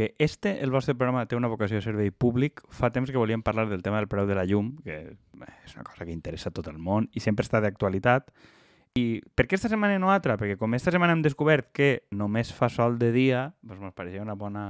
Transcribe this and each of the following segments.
que este, el vostre programa, té una vocació de servei públic. Fa temps que volíem parlar del tema del preu de la llum, que és una cosa que interessa a tot el món i sempre està d'actualitat. I per què esta setmana no altra? Perquè com esta setmana hem descobert que només fa sol de dia, doncs ens pareixia una bona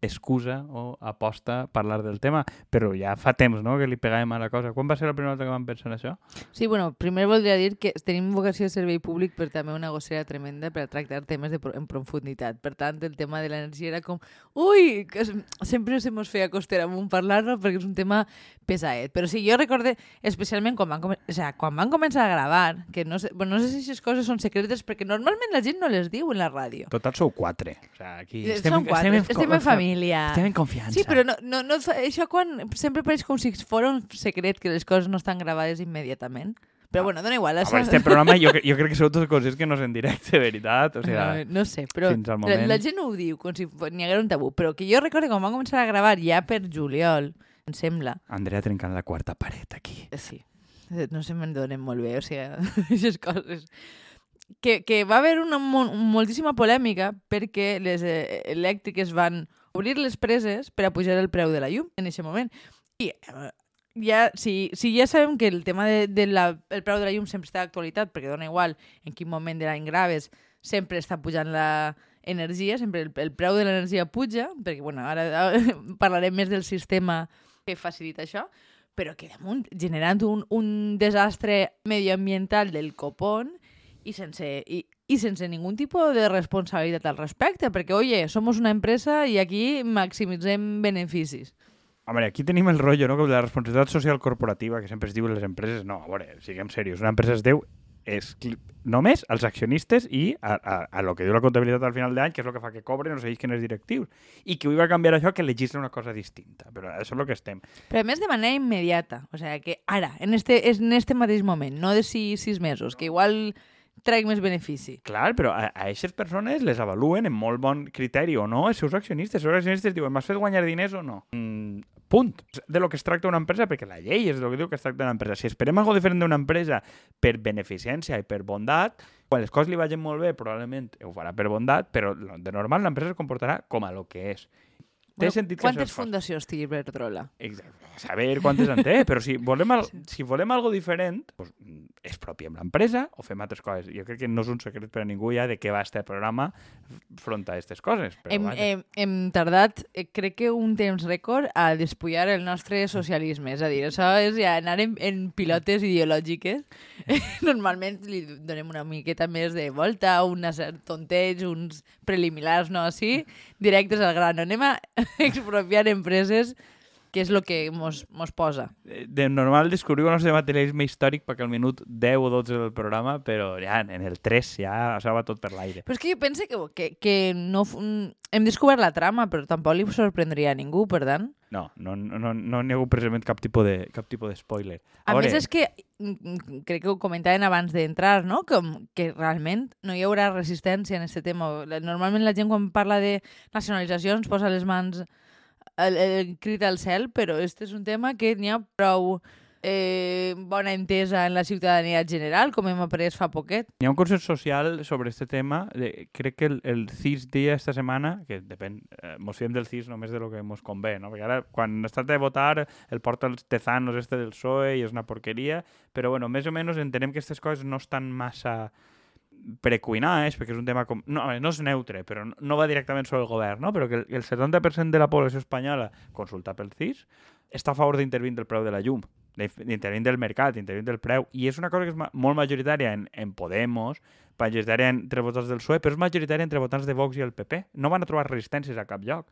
excusa o aposta parlar del tema, però ja fa temps no, que li pegàvem a la cosa. Quan va ser la primera volta que vam pensar en això? Sí, bueno, primer voldria dir que tenim vocació de servei públic però també una gossera tremenda per a tractar temes de, en profunditat. Per tant, el tema de l'energia era com ui, que es- sempre se mos feia costera amunt parlar-lo perquè és un tema pesaet. Però sí, jo recorde especialment quan van, o sea, quan van començar a gravar, que no sé, bueno, no sé si aquestes coses són secretes perquè normalment la gent no les diu en la ràdio. Total sou quatre. O sea, aquí estem, Són quatre, estem, estem en família. Estem en confiança. Sí, però no, no, no, això quan sempre pareix com si fos un secret que les coses no estan gravades immediatament. Però bueno, dona igual. A Això... veure, este programa jo, jo crec que sou totes coses que no és en directe, de veritat. O sea, no, no sé, però fins al la, moment- la gent no ho diu com si n'hi hagués un tabú. Però que jo recordo quan van començar a gravar ja per juliol, em sembla, Andrea trencant la quarta paret aquí. eh, sí, eh, no se me'n donen molt bé, o sigui, aquestes coses. Que, que va haver una mo moltíssima polèmica perquè les eh, elèctriques van obrir les preses per a pujar el preu de la llum en aquest moment. I eh, ja, si, si ja sabem que el tema de, de la, el preu de la llum sempre està d'actualitat, perquè dona igual en quin moment de l'any graves, sempre està pujant la energia, sempre el, el preu de l'energia puja, perquè bueno, ara parlarem més del sistema que facilita això, però que damunt generant un, un desastre medioambiental del copón i sense, i, i sense ningún tipus de responsabilitat al respecte, perquè, oye, somos una empresa i aquí maximitzem beneficis. Home, aquí tenim el rotllo, no?, de la responsabilitat social corporativa, que sempre es diu les empreses. No, a veure, siguem serios. Una empresa es deu és només als accionistes i a, a, a lo que diu la comptabilitat al final d'any, que és el que fa que cobren no sé quins directius. I que avui va canviar això que legisla una cosa distinta. Però això és el que estem. Però a més de manera immediata, o sigui que ara, en este, en este mateix moment, no de sis, sis mesos, que igual traig més benefici. Clar, però a, a aquestes persones les avaluen en molt bon criteri o no els seus accionistes. Els seus accionistes diuen, m'has fet guanyar diners o no? Mm, punt. De lo que es tracta una empresa, perquè la llei és de lo que diu que es tracta una empresa. Si esperem algo diferent d'una empresa per beneficència i per bondat, quan les coses li vagin molt bé, probablement ho farà per bondat, però de normal l'empresa es comportarà com a lo que és. Té sentit que quantes fundacions té Iberdrola? Exacte. A saber quantes en té, però si volem, al, si volem algo diferent, pues, mm, expropiem l'empresa o fem altres coses. Jo crec que no és un secret per a ningú ja de què va este programa front a aquestes coses. Però Hem, vaja. hem, hem tardat, eh, crec que un temps rècord, a despullar el nostre socialisme. És a dir, això és ja anar en, en pilotes ideològiques. Normalment li donem una miqueta més de volta, un tonteig, uns preliminars, no així, directes al grano. Anem a expropiar empreses que és el que mos, mos posa. Eh, De normal descobrim el nostre materialisme històric perquè al minut 10 o 12 del programa, però ja en el 3 ja això va tot per l'aire. Però és que jo penso que, que, que no, mm, hem descobert la trama, però tampoc li sorprendria a ningú, per tant. No, no, no, no, no n'hi ha hagut precisament cap tipus de, cap tipus de spoiler. A veure, més és que, mm, mm, crec que ho comentaven abans d'entrar, no? Com que realment no hi haurà resistència en aquest tema. Normalment la gent quan parla de nacionalitzacions posa les mans el, el crit al cel, però este és un tema que n'hi ha prou eh, bona entesa en la ciutadania general, com hem après fa poquet. Hi ha un consens social sobre este tema. De, crec que el, el CIS dia esta setmana, que depèn, eh, mos fiem del CIS només de lo que mos convé, no? Perquè ara, quan es tracta de votar, el porta els tezanos este del PSOE i és una porqueria, però bueno, més o menys entenem que aquestes coses no estan massa precuinades, perquè és un tema com... No, veure, no és neutre, però no- va directament sobre el govern, no? però que el, el 70% de la població espanyola, consulta pel CIS, està a favor d'intervint del preu de la llum, d'in- d'intervint del mercat, d'intervint del preu, i és una cosa que és molt majoritària en, en Podemos, majoritària entre votants del PSOE, però és majoritària entre votants de Vox i el PP. No van a trobar resistències a cap lloc.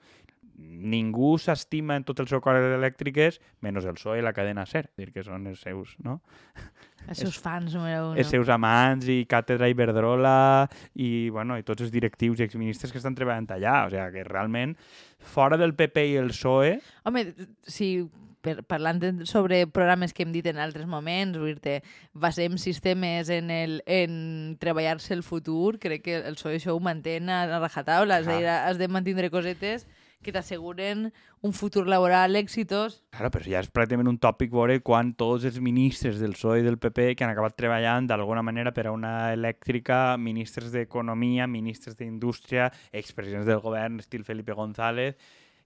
Ningú s'estima en tot el seu cor elèctriques, menys el PSOE i la cadena SER, dir, que són els seus, no? Els seus fans número uno. els seus amants i Càtedra Iberdrola i, bueno, i tots els directius i exministres que estan treballant allà. O sigui, que realment, fora del PP i el PSOE, Home, si per, parlant de, sobre programes que hem dit en altres moments, dir-te, basem sistemes en, el, en treballar-se el futur, crec que el PSOE això ho mantén a, a rajatabla, és a dir, has de mantindre cosetes que t'asseguren un futur laboral exitós. Claro, però ja és pràcticament un tòpic veure quan tots els ministres del PSOE i del PP que han acabat treballant d'alguna manera per a una elèctrica, ministres d'Economia, ministres d'Indústria, expresidents del govern, estil Felipe González,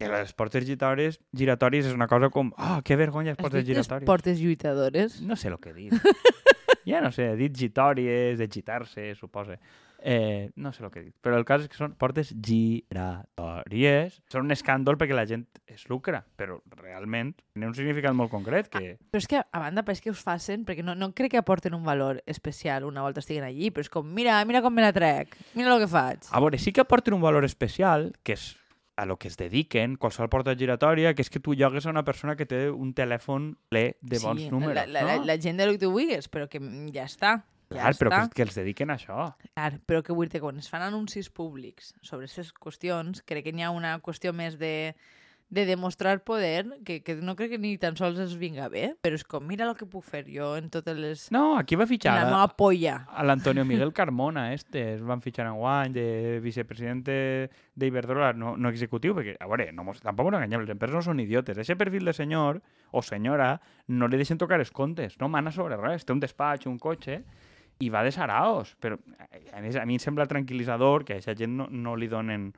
que les portes giratòries, giratòries és una cosa com, ah, oh, que vergonya les portes giratòries. portes lluitadores? No sé el que dit. ja no sé, dit gitòries, de gitar-se, suposa. Eh, no sé el que dit. Però el cas és que són portes giratòries. Són un escàndol perquè la gent es lucra, però realment té un significat molt concret que... Però és que, a banda, pareix que us facin, perquè no, no crec que aporten un valor especial una volta estiguen allí, però és com, mira, mira com me la trec, mira el que faig. A veure, sí que aporten un valor especial, que és a lo que es dediquen, qualsevol porta giratòria, que és que tu llogues a una persona que té un telèfon ple de bons sí, números, la, la, no? la, la gent de lo que tu vulguis, però que mm, ja està. Ja Clar, però està. que, que els dediquen a això. Clar, però que vull dir que quan es fan anuncis públics sobre aquestes qüestions, crec que n'hi ha una qüestió més de, de demostrar poder, que, que no crec que ni tan sols els vinga bé, però és com, mira el que puc fer jo en totes les... No, aquí va fitxar la meva polla. a l'Antonio Miguel Carmona, este, es van fitxar en guany de vicepresident d'Iberdrola no, no executiu, perquè, a veure, no, mos- tampoc no enganyem, les empreses no són idiotes. Aquest perfil de senyor o senyora no li deixen tocar els comptes, no mana sobre res, té un despatx, un cotxe, i va de saraos. Però a, més, a mi em sembla tranquil·litzador que a aquesta gent no, no li donen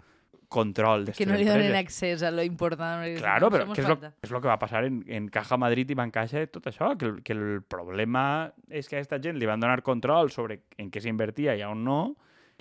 control Que d'aquestes no li donen accés a lo important. Claro, no, què és, lo, és lo que va passar en, en Caja Madrid i Bancaixa, tot això, que el, que el problema és que a aquesta gent li van donar control sobre en què s'invertia i on no,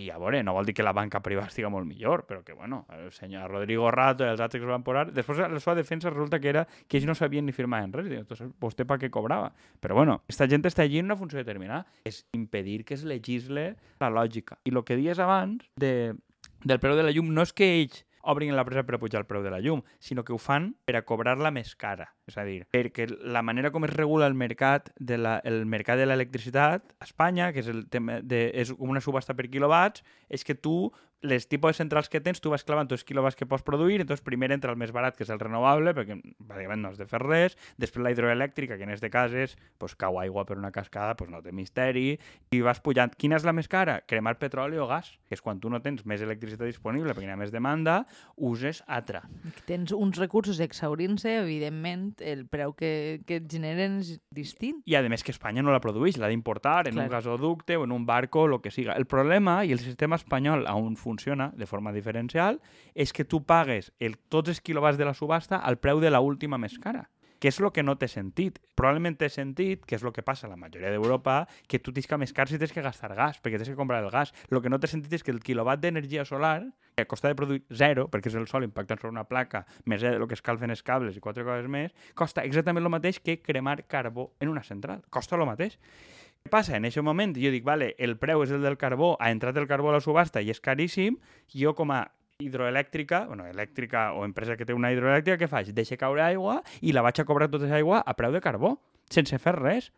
i a veure, no vol dir que la banca privada estigui molt millor, però que, bueno, el senyor Rodrigo Rato i els altres que es van posar... Després, la seva defensa resulta que era que ells no sabien ni firmar en res. Entonces, vostè pa què cobrava? Però, bueno, esta gent està allí en una funció determinada. És impedir que es legisle la lògica. I el que dies abans de, del preu de la llum no és que ells obrin l'empresa per a pujar el preu de la llum, sinó que ho fan per a cobrar-la més cara. És a dir, perquè la manera com es regula el mercat de la, el mercat de l'electricitat a Espanya, que és, el tema de, és com una subhasta per quilowatts, és que tu, les tipus de centrals que tens, tu vas clavant els quilowatts que pots produir, entonces primer entra el més barat, que és el renovable, perquè bàsicament no has de fer res, després la hidroelèctrica, que en este cas és, pues, cau aigua per una cascada, pues, no té misteri, i vas pujant. Quina és la més cara? Cremar petroli o gas, que és quan tu no tens més electricitat disponible perquè hi ha més demanda, uses altra. Tens uns recursos exhaurint-se, evidentment, el preu que, que et generen és distint. I a més que Espanya no la produeix, l'ha d'importar en Clar. un gasoducte o en un barco, el que siga. El problema, i el sistema espanyol on funciona de forma diferencial, és que tu pagues el, tots els quilowatts de la subhasta al preu de la última més cara que és el que no té sentit. Probablement té sentit, que és el que passa a la majoria d'Europa, que tu t'isca més car si tens que gastar gas, perquè tens que comprar el gas. El que no té sentit és que el quilowatt d'energia solar, que costa de produir zero, perquè és el sol impactant sobre una placa, més el que escalfen els cables i quatre coses més, costa exactament el mateix que cremar carbó en una central. Costa el mateix. Què passa? En aquest moment jo dic, vale, el preu és el del carbó, ha entrat el carbó a la subhasta i és caríssim, jo com a hidroelèctrica, bueno, elèctrica o empresa que té una hidroelèctrica, què faig? Deixa caure aigua i la vaig a cobrar tota aigua a preu de carbó, sense fer res.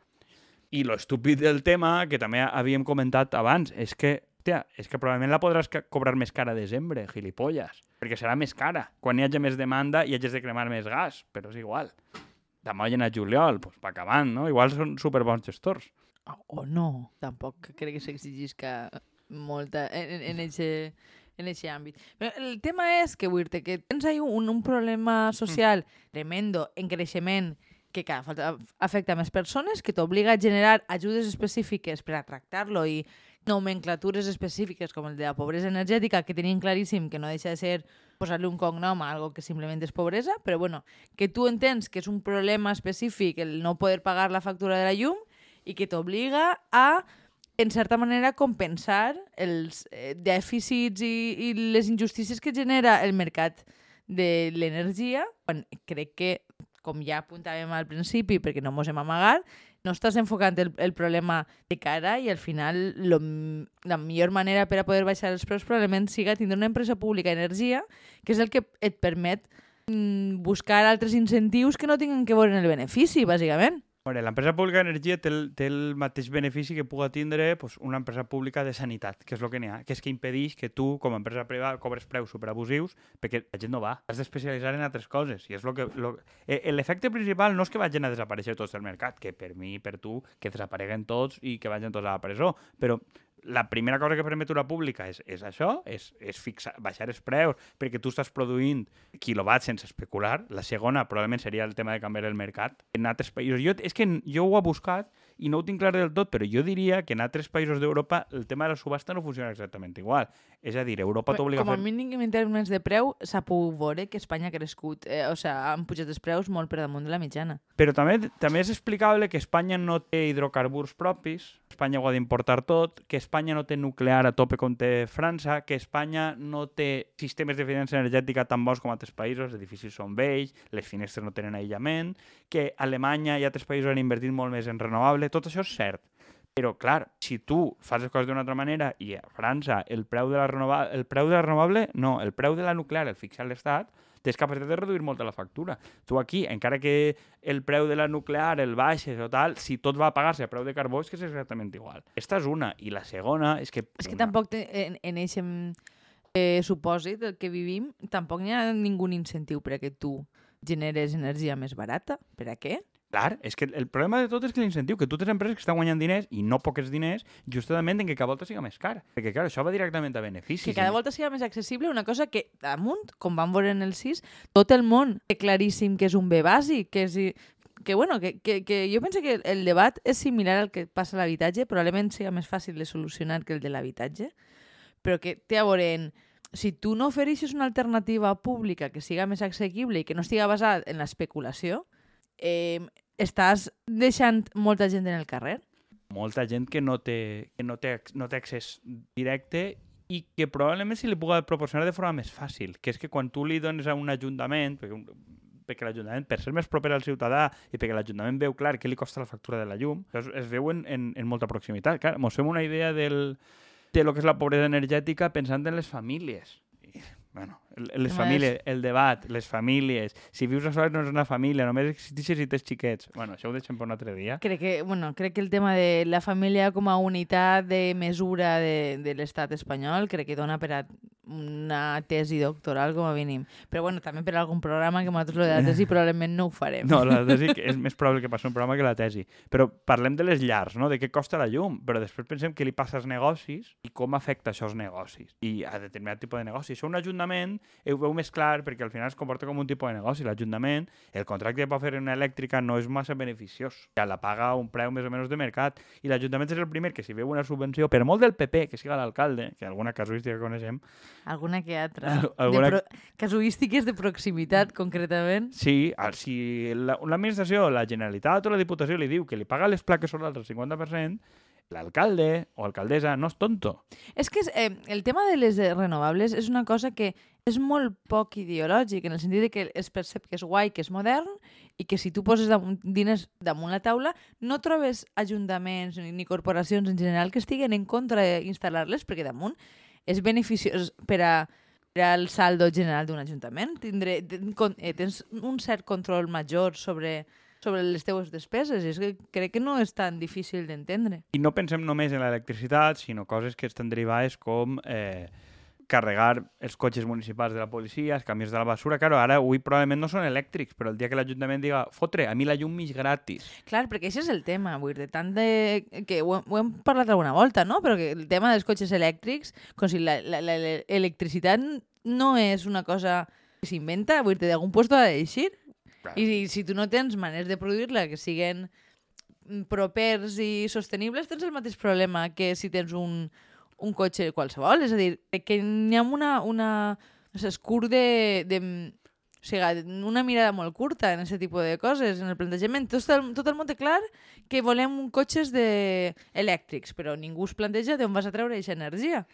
I lo estúpid del tema, que també havíem comentat abans, és que, hòstia, és que probablement la podràs cobrar més cara a desembre, gilipolles, perquè serà més cara. Quan hi hagi més demanda i hagis de cremar més gas, però és igual. Demà a juliol, doncs va acabant, no? Igual són superbons gestors. O no, tampoc crec que s'exigisca molta en, en, en ese en aquest àmbit. Però el tema és que, dir que tens ahí un, un problema social tremendo, en creixement, que cada afecta més persones, que t'obliga a generar ajudes específiques per a tractar-lo i nomenclatures específiques com el de la pobresa energètica, que tenim claríssim que no deixa de ser posar-li un cognom a algo que simplement és pobresa, però bueno, que tu entens que és un problema específic el no poder pagar la factura de la llum i que t'obliga a en certa manera, compensar els eh, dèficits i, i les injustícies que genera el mercat de l'energia, quan crec que, com ja apuntàvem al principi, perquè no mos hem amagat, no estàs enfocant el, el problema de cara i al final lo, la millor manera per a poder baixar els preus probablement siga tindre una empresa pública d'energia, que és el que et permet mm, buscar altres incentius que no tinguin que veure en el benefici, bàsicament. Veure, l'empresa pública d'energia té, el, té el mateix benefici que puga tindre pues, una empresa pública de sanitat, que és el que n'hi ha, que és que impedeix que tu, com a empresa privada, cobres preus superabusius perquè la gent no va. Has d'especialitzar en altres coses. I és lo que... Lo... eh, L'efecte principal no és que vagin a desaparèixer tots del mercat, que per mi, per tu, que desapareguen tots i que vagin tots a la presó, però la primera cosa que permet una pública és, és això, és, és fixar, baixar els preus perquè tu estàs produint quilowatts sense especular. La segona probablement seria el tema de canviar el mercat. En altres països, jo, és que jo ho he buscat i no ho tinc clar del tot, però jo diria que en altres països d'Europa el tema de la subhasta no funciona exactament igual. És a dir, Europa t'obliga a Com fer... a mínim en termes de preu, s'ha pogut veure que Espanya ha crescut. Eh, o sigui, han pujat els preus molt per damunt de la mitjana. Però també, també és explicable que Espanya no té hidrocarburs propis, Espanya ho ha d'importar tot, que Espanya no té nuclear a tope com té França, que Espanya no té sistemes d'eficiència energètica tan bons com altres països, els edificis són vells, les finestres no tenen aïllament, que Alemanya i altres països han invertit molt més en renovable, tot això és cert. Però, clar, si tu fas les coses d'una altra manera i a França el preu de la renovable, el preu de la renovable, no, el preu de la nuclear el fixa l'Estat, tens capacitat de reduir molt la factura. Tu aquí, encara que el preu de la nuclear el baixes o tal, si tot va a pagar-se a preu de carbó és que és exactament igual. Esta és una. I la segona és que... És que una- tampoc te, en, en aquest eh, supòsit del que vivim, tampoc n'hi ha ningú incentiu per a que tu generes energia més barata. Per a què? Clar, és que el problema de tot és que l'incentiu, que tu tens empreses que estan guanyant diners, i no pocs diners, justament en que cada volta siga més car. Perquè, clar, això va directament a beneficis. Que cada volta sigui més accessible una cosa que damunt, com vam veure en el 6, tot el món té claríssim que és un bé bàsic, que és que, bueno, que, que, que jo penso que el debat és similar al que passa a l'habitatge, probablement sigui més fàcil de solucionar que el de l'habitatge, però que té a veure en si tu no ofereixes una alternativa pública que siga més assequible i que no estigui basada en l'especulació, eh, estàs deixant molta gent en el carrer. molta gent que no té, que no té, no té accés directe i que probablement se li pugui proporcionar de forma més fàcil, que és que quan tu li dones a un ajuntament, perquè, un- perquè l'Ajuntament, per ser més proper al ciutadà i perquè l'Ajuntament veu clar què li costa la factura de la llum, es, es veu en, en, en molta proximitat. Clar, mos fem una idea del, de lo que és la pobresa energètica pensant en les famílies. Bueno, les famílies, el debat, les famílies, si vius a soles no és una família, només existeixes si tens xiquets. Bueno, això ho deixem per un altre dia. Crec que, bueno, crec que el tema de la família com a unitat de mesura de, de l'estat espanyol crec que dona per a una tesi doctoral com a mínim. Però bueno, també per algun programa que nosaltres lo de la tesi probablement no ho farem. No, la tesi és més probable que passi un programa que la tesi. Però parlem de les llars, no? de què costa la llum, però després pensem què li passa als negocis i com afecta això als negocis i a determinat tipus de negoci. Això un ajuntament ho veu més clar perquè al final es comporta com un tipus de negoci. L'Ajuntament, el contracte que pot fer una elèctrica no és massa beneficiós. Ja la paga un preu més o menys de mercat i l'Ajuntament és el primer que si veu una subvenció, per molt del PP que siga l'alcalde, que alguna casuística coneixem, Alguna que altra. Al- alguna- De pro... Casuístiques de proximitat, concretament. Sí, si la- l'administració, la Generalitat o la Diputació li diu que li paga les plaques solars al 50%, l'alcalde o alcaldessa no és tonto. És que eh, el tema de les eh, renovables és una cosa que és molt poc ideològic, en el sentit de que es percep que és guai, que és modern, i que si tu poses damunt, diners damunt la taula, no trobes ajuntaments ni corporacions en general que estiguen en contra d'instal·lar-les, perquè damunt és beneficiós per a per al saldo general d'un ajuntament. Tindré, eh, tens un cert control major sobre, sobre les teues despeses. És que crec que no és tan difícil d'entendre. I no pensem només en l'electricitat, sinó coses que estan derivades com eh, carregar els cotxes municipals de la policia, els camions de la basura. Claro, ara avui probablement no són elèctrics, però el dia que l'Ajuntament diga fotre, a mi la llum m'és gratis. Clar, perquè això és el tema, vull dir, de tant de... que ho, hem- ho hem parlat alguna volta, no? Però que el tema dels cotxes elèctrics, com si l'electricitat no és una cosa que s'inventa, vull dir, d'algun puesto ha d'eixir. Clar. I si, si tu no tens maneres de produir-la que siguen propers i sostenibles, tens el mateix problema que si tens un, un cotxe qualsevol. És a dir, que n'hi ha una, una escur de, de, o sigui, una mirada molt curta en aquest tipus de coses, en el plantejament. Tot el, tot el món té clar que volem cotxes de... elèctrics, però ningú es planteja d'on vas a treure aquesta energia.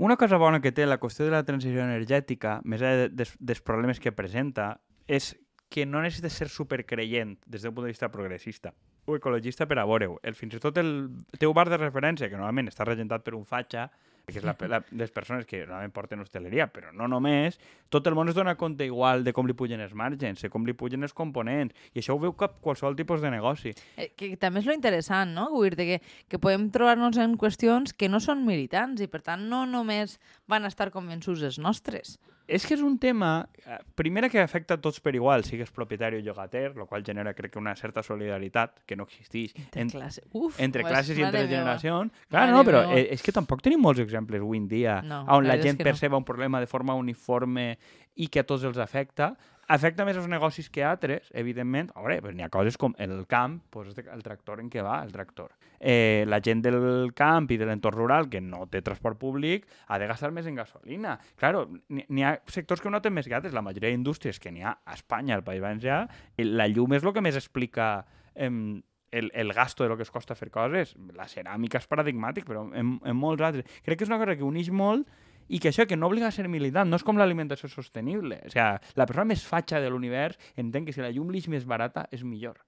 Una cosa bona que té la qüestió de la transició energètica, més enllà de- des, dels problemes que presenta, és que no necessites ser supercreient des d'un punt de vista progressista o ecologista per a veure-ho. El, fins i tot el teu bar de referència, que normalment està regentat per un fatxa, que és la, la, les persones que normalment porten hostaleria, però no només, tot el món es dona compte igual de com li pugen els margens, de com li pugen els components, i això ho veu cap qualsevol tipus de negoci. Eh, que també és lo interessant, no? Vull dir que, que podem trobar-nos en qüestions que no són militants i, per tant, no només van estar convençuts els nostres. És que és un tema, eh, primera que afecta a tots per igual, sigues propietari o llogater, el qual genera, crec que, una certa solidaritat que no existeix Entre, en, classe. Uf, entre classes i entre meva. generacions. Clar, Mare no, però meva. eh, és que tampoc tenim molts exemples avui en dia No, on la la és gent que no. perceba un problema de forma uniforme i que a tots els afecta. Afecta més els negocis que altres, evidentment. A veure, pues n'hi ha coses com el camp, pues, el tractor en què va, el tractor. Eh, la gent del camp i de l'entorn rural que no té transport públic ha de gastar més en gasolina. Claro, n'hi ha sectors que ho noten més que altres. La majoria d'indústries que n'hi ha a Espanya, al País Valencià, eh, la llum és el que més explica em, el, el gasto de lo que es costa fer coses. La ceràmica és paradigmàtic, però en, en molts altres. Crec que és una cosa que uneix molt i que això que no obliga a ser militant, no és com l'alimentació sostenible. O sigui, la persona més fatxa de l'univers entén que si la llum li és més barata és millor.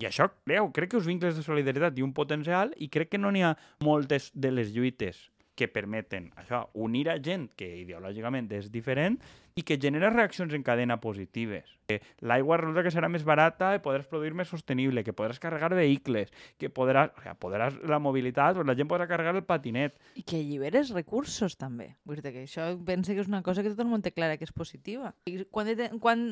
I això, creu, crec que els vincles de solidaritat i un potencial i crec que no n'hi ha moltes de les lluites que permeten això, unir a gent que ideològicament és diferent i que genera reaccions en cadena positives. Que l'aigua resulta que serà més barata i podràs produir més sostenible, que podràs carregar vehicles, que podràs, o sigui, podràs la mobilitat, doncs la gent podrà carregar el patinet. I que alliberes recursos, també. Vull dir que això pense que és una cosa que tot el món té clara que és positiva. I quan quan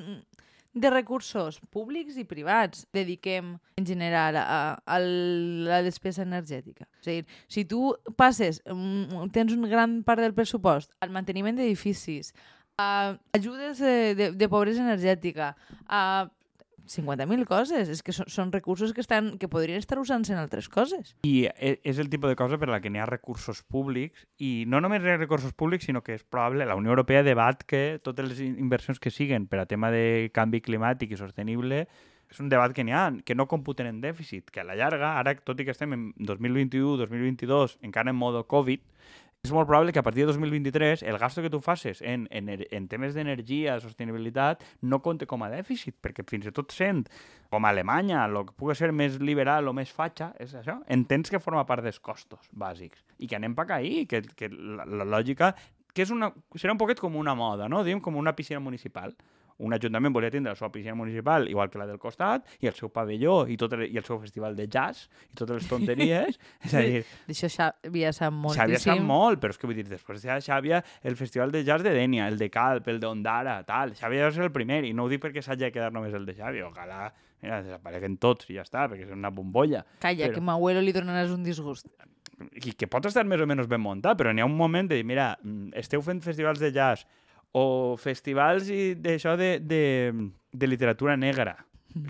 de recursos públics i privats dediquem en general a, a la despesa energètica. A dir, si tu passes, tens un gran part del pressupost al manteniment d'edificis, a ajudes de, de, de pobresa energètica, a 50.000 coses. És que són, són recursos que, estan, que podrien estar usant-se en altres coses. I e- és el tipus de cosa per la que n'hi ha recursos públics i no només hi ha recursos públics, sinó que és probable, la Unió Europea debat que totes les in- inversions que siguen per a tema de canvi climàtic i sostenible és un debat que n'hi ha, que no computen en dèficit, que a la llarga, ara tot i que estem en 2021-2022, encara en modo Covid, és molt probable que a partir de 2023 el gasto que tu faces en, en, en temes d'energia, sostenibilitat, no compte com a dèficit, perquè fins i tot sent com a Alemanya, el que pugui ser més liberal o més fatxa, és això, entens que forma part dels costos bàsics i que anem pa cair, que, que la, la lògica que és una, serà un poquet com una moda, no? Diguem com una piscina municipal. Un ajuntament volia tindre la seva piscina municipal igual que la del costat i el seu pavelló i, tot el, i el seu festival de jazz i totes les tonteries. és a dir, D'això Xàbia sap moltíssim. Xàbia sap molt, però és que vull dir, després de Xàbia, el festival de jazz de Dènia, el de Calp, el d'Ondara, tal. Xàbia deu ser el primer, i no ho dic perquè s'hagi de quedar només el de Xàbia, ojalà mira, desapareguen tots i ja està, perquè és una bombolla. Calla, Però- que a Mahuelo li donaràs un disgust. I que pot estar més o menys ben muntat, però n'hi ha un moment de dir, mira, mm, esteu fent festivals de jazz o festivals i d'això de, de, de literatura negra,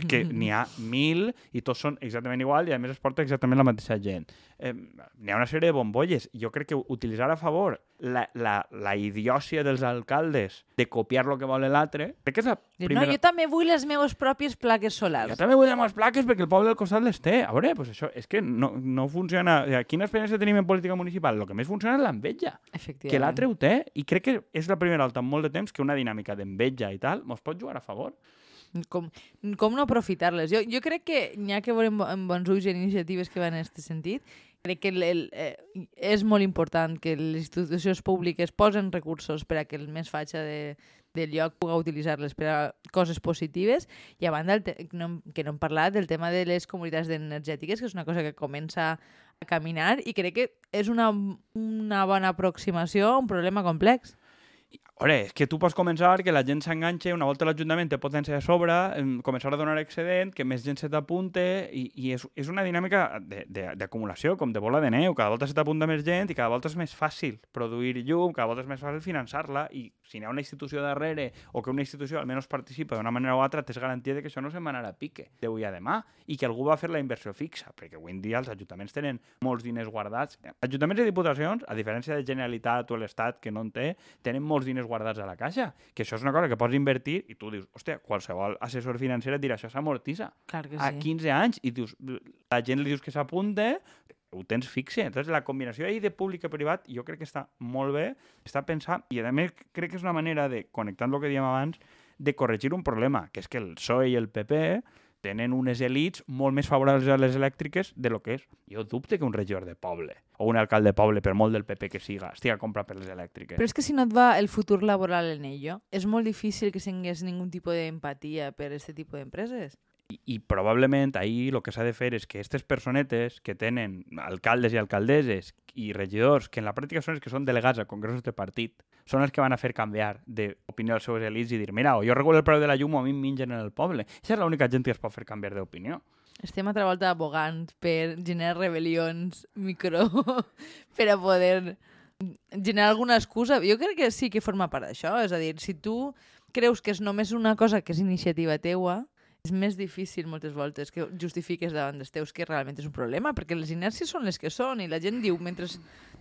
que n'hi ha mil i tots són exactament igual i a més es porta exactament la mateixa gent. Eh, n'hi ha una sèrie de bombolles. Jo crec que utilitzar a favor la, la, la idiòcia dels alcaldes de copiar lo que vol l'altre, crec que és la primera... No, jo també vull les meves pròpies plaques solars. Jo també vull les plaques perquè el poble del costat les té. A veure, pues això és que no, no funciona... O sigui, quina experiència tenim en política municipal? El que més funciona és l'enveja que l'altre ho té, i crec que és la primera volta en molt de temps que una dinàmica d'enveja i tal mos pot jugar a favor. Com, com no aprofitar-les? Jo, jo crec que n'hi ha que veure amb, bons ulls iniciatives que van en aquest sentit. Crec que el, el, eh, és molt important que les institucions públiques posen recursos per a que el més fatxa de, del lloc puga utilitzar-les per a coses positives i a banda no, que no hem parlat del tema de les comunitats energètiques, que és una cosa que comença a caminar i crec que és una, una bona aproximació a un problema complex. A veure, és que tu pots començar que la gent s'enganxe, una volta l'Ajuntament té potència de sobre, començar a donar excedent, que més gent se t'apunte, i, i és, és una dinàmica d'acumulació, com de bola de neu. Cada volta se t'apunta més gent i cada volta és més fàcil produir llum, cada volta és més fàcil finançar-la, i si n'hi ha una institució darrere, o que una institució almenys participa d'una manera o altra, tens garantia de que això no se'n va anar a pique d'avui a demà, i que algú va fer la inversió fixa, perquè avui en dia els ajuntaments tenen molts diners guardats. Ajuntaments i diputacions, a diferència de Generalitat o l'Estat, que no en té, tenen molts diners guardats a la caixa, que això és una cosa que pots invertir i tu dius, hòstia, qualsevol assessor financer et dirà això s'amortitza Clar que a sí. 15 anys i dius, la gent li dius que s'apunte ho tens fixe. Entonces, la combinació ahí de públic i privat jo crec que està molt bé, està pensat, i a més crec que és una manera de, connectant el que dèiem abans, de corregir un problema, que és que el PSOE i el PP tenen unes elites molt més favorables a les elèctriques de lo que és. Jo dubte que un regidor de poble o un alcalde de poble, per molt del PP que siga, estigui a comprar per les elèctriques. Però és que si no et va el futur laboral en ello, és molt difícil que tingués ningun tipus d'empatia per aquest tipus d'empreses. I, probablement ahir el que s'ha de fer és que aquestes personetes que tenen alcaldes i alcaldesses i regidors, que en la pràctica són els que són delegats a congressos de partit, són els que van a fer canviar d'opinió als seus elits i dir, mira, o jo regulo el preu de la llum o a mi em mengen en el poble. Aquesta és l'única gent que es pot fer canviar d'opinió. Estem altra volta abogant per generar rebel·lions micro per a poder generar alguna excusa. Jo crec que sí que forma part d'això. És a dir, si tu creus que és només una cosa que és iniciativa teua, és més difícil moltes voltes que justifiques davant dels teus que realment és un problema, perquè les inèrcies són les que són i la gent diu, mentre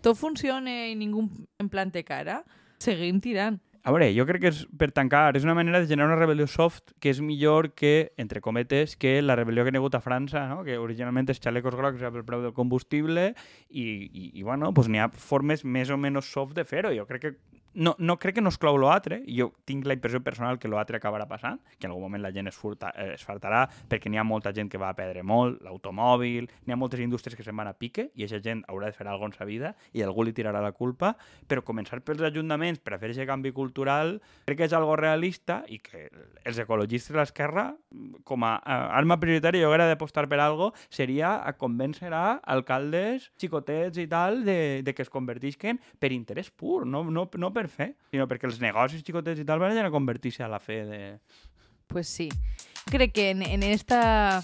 tot funciona i ningú en plan té cara, seguim tirant. A veure, jo crec que és, per tancar, és una manera de generar una rebel·lió soft que és millor que, entre cometes, que la rebel·lió que ha hagut a França, no? que originalment és xalecos grocs pel preu del combustible i, i, i bueno, pues n'hi ha formes més o menys soft de fer-ho. Jo crec que no, no crec que no exclou l'altre, jo tinc la impressió personal que l'altre acabarà passant, que en algun moment la gent es, furta, eh, es fartarà, perquè n'hi ha molta gent que va a perdre molt, l'automòbil, n'hi ha moltes indústries que se'n van a pique, i aquesta gent haurà de fer alguna cosa sa vida, i algú li tirarà la culpa, però començar pels ajuntaments per a fer aquest canvi cultural, crec que és algo realista, i que els ecologistes de l'esquerra, com a, a arma prioritària, jo hauria d'apostar per algo, seria a convèncer a alcaldes, xicotets i tal, de, de que es convertisquen per interès pur, no, no, no per fer, sinó perquè els negocis xicotets i tal van a convertir-se a la fe de... Pues sí. Crec que en, en esta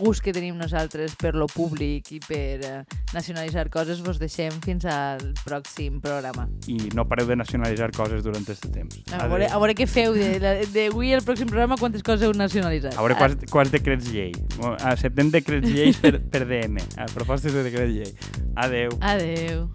gust que tenim nosaltres per lo públic i per eh, nacionalitzar coses vos deixem fins al pròxim programa. I no pareu de nacionalitzar coses durant aquest temps. A veure, a veure què feu d'avui al pròxim programa, quantes coses heu nacionalitzat. A veure quants, quants decrets llei. Acceptem decrets lleis per, per DM, a propostes de decret llei. Adeu. Adeu.